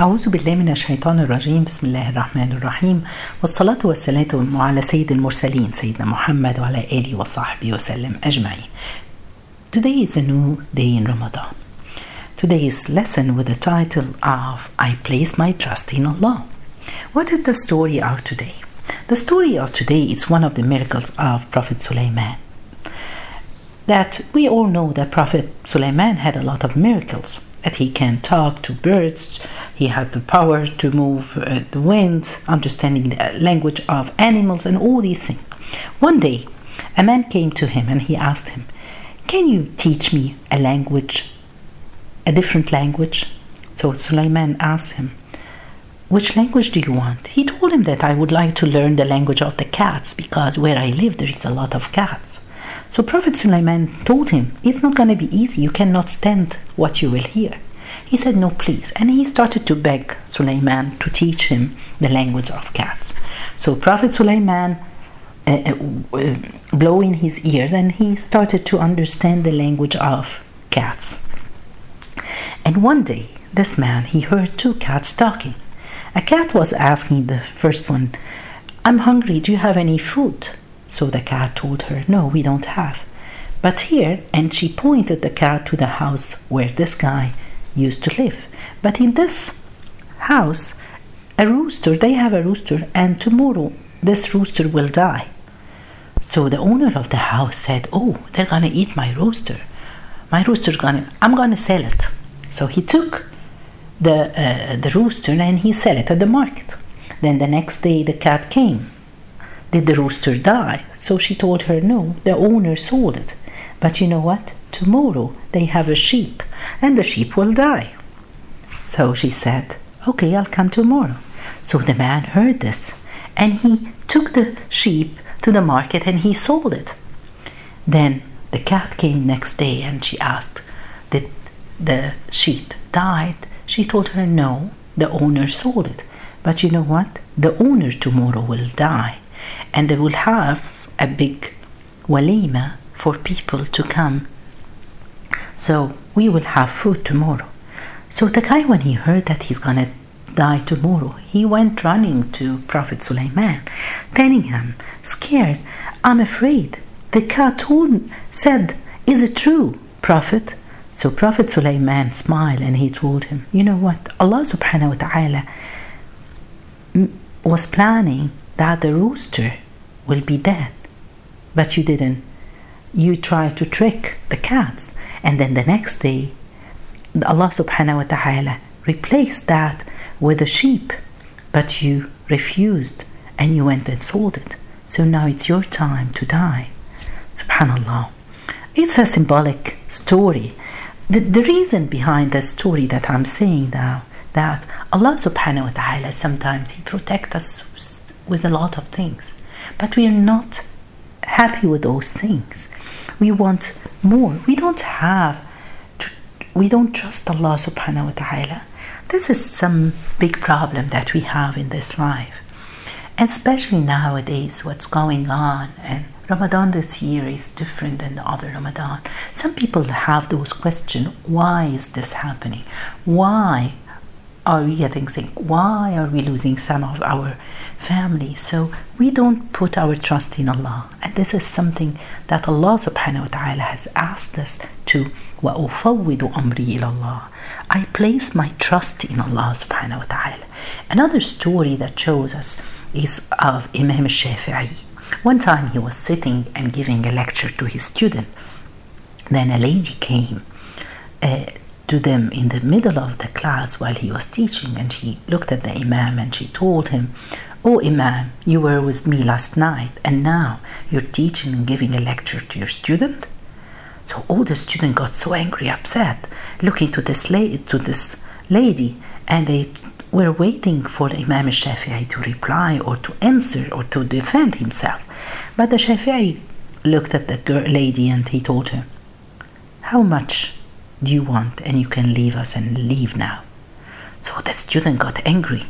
أعوذ بالله من الشيطان الرجيم بسم الله الرحمن الرحيم والصلاة والسلام على سيد المرسلين سيدنا محمد وعلى آله وصحبه وسلم أجمعين Today is a new day in Ramadan. Today's lesson with the title of I Place My Trust in Allah. What is the story of today? The story of today is one of the miracles of Prophet Sulaiman. That we all know that Prophet Sulaiman had a lot of miracles that he can talk to birds, he had the power to move uh, the wind, understanding the language of animals, and all these things. One day, a man came to him and he asked him, Can you teach me a language, a different language? So Sulaiman asked him, Which language do you want? He told him that I would like to learn the language of the cats because where I live there is a lot of cats. So Prophet Sulaiman told him, It's not going to be easy. You cannot stand what you will hear. He said, No, please. And he started to beg Sulaiman to teach him the language of cats. So Prophet Sulaiman uh, uh, blew in his ears and he started to understand the language of cats. And one day, this man, he heard two cats talking. A cat was asking the first one, I'm hungry. Do you have any food? So the cat told her, No, we don't have. But here, and she pointed the cat to the house where this guy used to live. But in this house, a rooster, they have a rooster, and tomorrow this rooster will die. So the owner of the house said, Oh, they're gonna eat my rooster. My rooster's gonna, I'm gonna sell it. So he took the, uh, the rooster and he sell it at the market. Then the next day the cat came did the rooster die? So she told her, No, the owner sold it. But you know what? Tomorrow they have a sheep, and the sheep will die. So she said, Okay, I'll come tomorrow. So the man heard this, and he took the sheep to the market and he sold it. Then the cat came next day and she asked, Did the sheep died? She told her, No, the owner sold it. But you know what? The owner tomorrow will die and they will have a big walima for people to come. So we will have food tomorrow. So the guy, when he heard that he's gonna die tomorrow, he went running to Prophet Sulaiman, telling him, scared, I'm afraid. The cat told, said, Is it true, Prophet? So Prophet Sulaiman smiled and he told him, You know what? Allah subhanahu wa ta'ala was planning that the rooster will be dead. But you didn't. You tried to trick the cats. And then the next day, Allah subhanahu wa ta'ala replaced that with a sheep. But you refused and you went and sold it. So now it's your time to die. Subhanallah. It's a symbolic story. The, the reason behind the story that I'm saying now that Allah subhanahu wa ta'ala sometimes He protects us with a lot of things, but we are not happy with those things. We want more. We don't have, we don't trust Allah subhanahu wa ta'ala. This is some big problem that we have in this life. And Especially nowadays, what's going on, and Ramadan this year is different than the other Ramadan. Some people have those questions why is this happening? Why are we getting sick? Why are we losing some of our family? So we don't put our trust in Allah. And this is something that Allah subhanahu wa ta'ala has asked us to وَأُفَوِّدُ أَمْرِي إِلَى اللَّهِ I place my trust in Allah subhanahu wa ta'ala. Another story that shows us is of Imam al-Shafi'i. One time he was sitting and giving a lecture to his student. Then a lady came uh, to them in the middle of the class while he was teaching and she looked at the imam and she told him oh imam you were with me last night and now you're teaching and giving a lecture to your student? So all the student got so angry upset looking to this lady to this lady and they were waiting for the imam shafi'i to reply or to answer or to defend himself. But the shafi'i looked at the girl, lady and he told her how much you want and you can leave us and leave now. So the student got angry.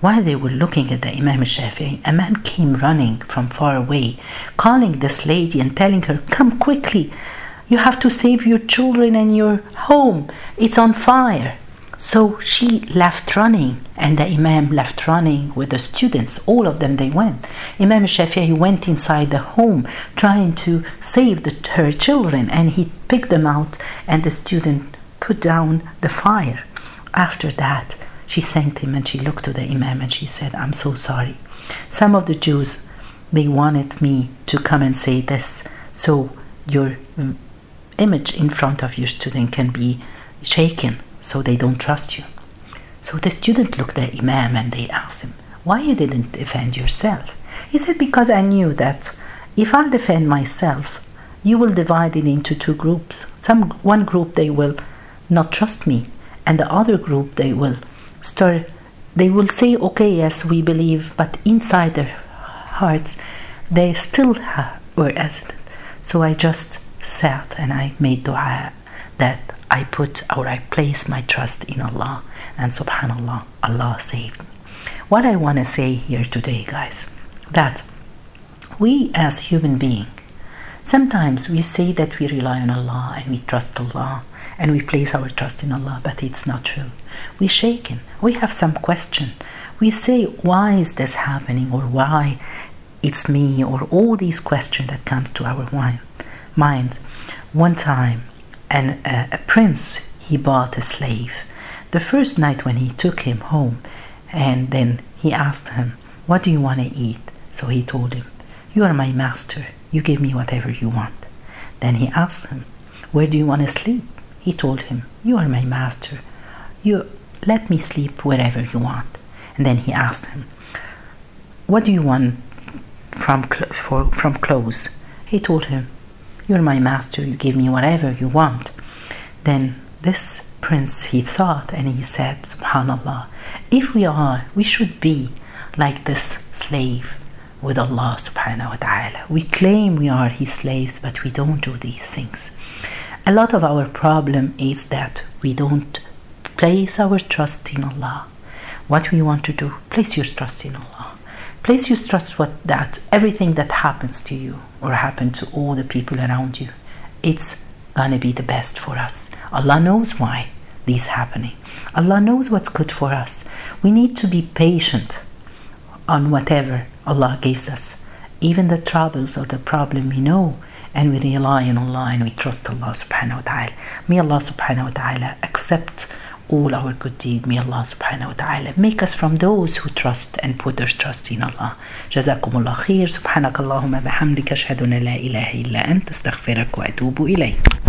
While they were looking at the Imam Shafi'i, a man came running from far away, calling this lady and telling her, Come quickly, you have to save your children and your home. It's on fire. So she left running, and the Imam left running with the students. All of them they went. Imam Shafi'i went inside the home trying to save the, her children, and he picked them out, and the student put down the fire. After that, she thanked him and she looked to the Imam and she said, I'm so sorry. Some of the Jews, they wanted me to come and say this so your image in front of your student can be shaken so they don't trust you. So the student looked at Imam and they asked him, Why you didn't defend yourself? He said, Because I knew that if I'll defend myself, you will divide it into two groups. Some one group they will not trust me, and the other group they will start they will say, Okay, yes, we believe, but inside their hearts they still were hesitant. So I just sat and I made dua that I put or I place my trust in Allah and subhanallah Allah saved me. What I want to say here today guys that we as human beings sometimes we say that we rely on Allah and we trust Allah and we place our trust in Allah but it's not true. We shaken. We have some question. We say why is this happening or why it's me or all these questions that comes to our mind mind. One time, and a prince he bought a slave. The first night when he took him home, and then he asked him, "What do you want to eat?" So he told him, "You are my master. You give me whatever you want." Then he asked him, "Where do you want to sleep?" He told him, "You are my master. You let me sleep wherever you want." And then he asked him, "What do you want from for, from clothes?" He told him, you're my master, you give me whatever you want. Then this prince, he thought and he said, Subhanallah, if we are, we should be like this slave with Allah subhanahu wa ta'ala. We claim we are his slaves, but we don't do these things. A lot of our problem is that we don't place our trust in Allah. What we want to do, place your trust in Allah place your trust what that everything that happens to you or happen to all the people around you it's gonna be the best for us. Allah knows why this happening. Allah knows what's good for us. We need to be patient on whatever allah gives us. Even the troubles or the problem we know and we rely on allah and we trust allah subhanahu wa ta'ala. May allah subhanahu wa ta'ala accept all our good deed. May Allah subhanahu wa ta'ala make us from those who trust and put their trust in Allah. جزاكم الله خير سبحانك اللهم بحمدك أشهد أن لا إله إلا أنت استغفرك وأتوب إليك